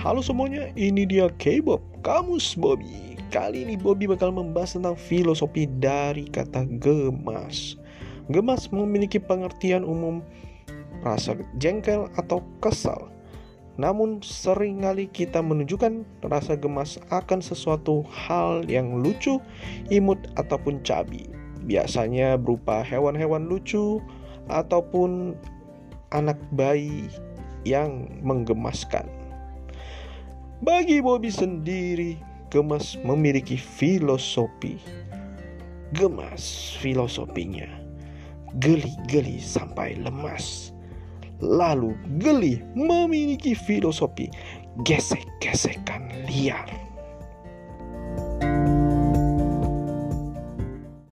Halo semuanya, ini dia K-Bob, Kamus Bobby. Kali ini Bobby bakal membahas tentang filosofi dari kata gemas. Gemas memiliki pengertian umum rasa jengkel atau kesal. Namun sering kali kita menunjukkan rasa gemas akan sesuatu hal yang lucu, imut ataupun cabi. Biasanya berupa hewan-hewan lucu ataupun anak bayi yang menggemaskan. Bagi Bobby sendiri, Gemas memiliki filosofi. Gemas filosofinya. Geli-geli sampai lemas. Lalu geli memiliki filosofi gesek-gesekan liar.